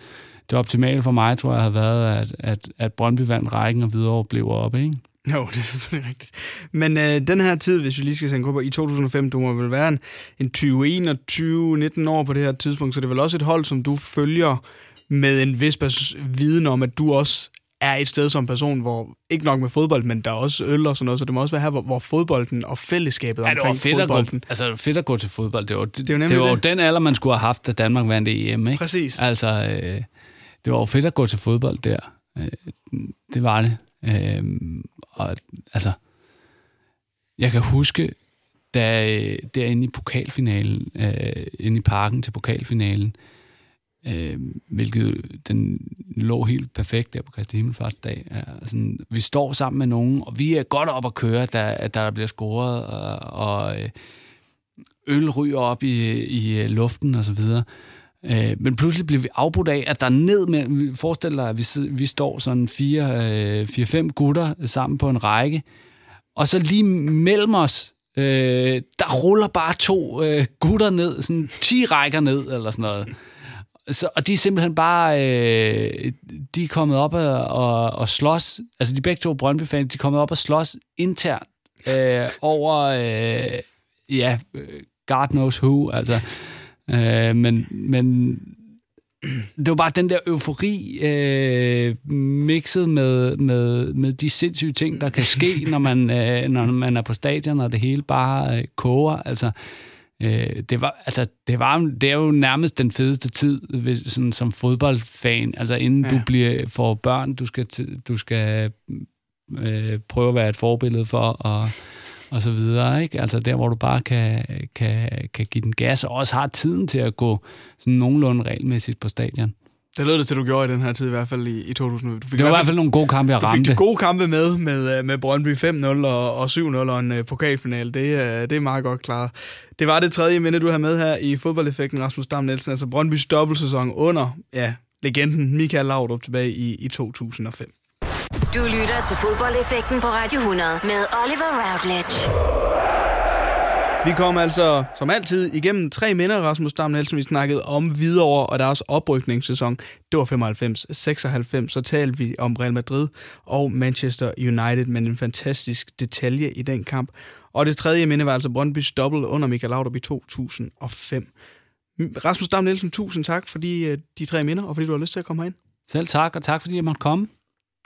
det optimale for mig, tror jeg, har været, at, at, at Brøndby vandt rækken, og Hvidovre blev oppe, ikke? Jo, det er selvfølgelig rigtigt. Men øh, den her tid, hvis vi lige skal sende på, i 2005, du må vel være en, en 20-21-19 år på det her tidspunkt, så det er vel også et hold, som du følger med en vis viden om, at du også er et sted som person, hvor ikke nok med fodbold, men der er også øl og sådan noget, så det må også være her, hvor, hvor fodbolden og fællesskabet ja, omkring fedt fodbolden... At gå, altså, fedt at gå til fodbold. Det var, det, det, var, det var jo den alder, man skulle have haft, da Danmark vandt EM, ikke? Præcis. Altså, øh, det var jo fedt at gå til fodbold der. Øh, det var det. Øh, og altså, jeg kan huske, da derinde i pokalfinalen, øh, inde i parken til pokalfinalen, øh, øh, hvilket den lå helt perfekt der på Kristi Himmelfartsdag. sådan, vi står sammen med nogen, og vi er godt op at køre, da, der bliver scoret, og, og øh, øl ryger op i, i øh, luften og så videre. Øh, men pludselig bliver vi afbrudt af, at der ned med, forestil dig, at vi, vi står sådan fire, øh, fire-fem gutter sammen på en række, og så lige mellem os, øh, der ruller bare to øh, gutter ned, sådan 10 rækker ned, eller sådan noget. Så, og de er simpelthen bare, øh, de er kommet op og, og, og slås, altså de begge to Brøndby-fans, de er kommet op og slås internt øh, over, øh, ja, øh, God knows who, altså Øh, men, men det var bare den der eufori øh, mixet med, med, med de sindssyge ting, der kan ske, når man, øh, når man er på stadion, og det hele bare øh, koger. Altså, øh, det, var, altså, det, var, det er jo nærmest den fedeste tid hvis, sådan, som fodboldfan. Altså inden ja. du bliver for børn, du skal, du skal øh, prøve at være et forbillede for, og og så videre. Ikke? Altså der, hvor du bare kan, kan, kan give den gas, og også har tiden til at gå sådan nogenlunde regelmæssigt på stadion. Det lød det til, du gjorde i den her tid, i hvert fald i, i 2000. Du fik det var i hvert fald nogle gode kampe, jeg ramte. Du fik de gode kampe med, med, øh, med Brøndby 5-0 og, og 7-0 og en uh, pokalfinale. Det, uh, det er meget godt klaret. Det var det tredje minde, du har med her i fodboldeffekten, Rasmus Dam Nielsen. Altså Brøndbys dobbeltsæson under ja, legenden Michael Laudrup tilbage i, i 2005. Du lytter til fodboldeffekten på Radio 100 med Oliver Routledge. Vi kom altså, som altid, igennem tre minder, Rasmus Dam Nielsen. Vi snakkede om Hvidovre og deres oprykningssæson. Det var 95-96. Så talte vi om Real Madrid og Manchester United, men en fantastisk detalje i den kamp. Og det tredje minde var altså Brøndby's dobbelt under Michael Laudrup i 2005. Rasmus Dam Nielsen, tusind tak for de, øh, de tre minder, og fordi du har lyst til at komme herind. Selv tak, og tak fordi jeg måtte komme.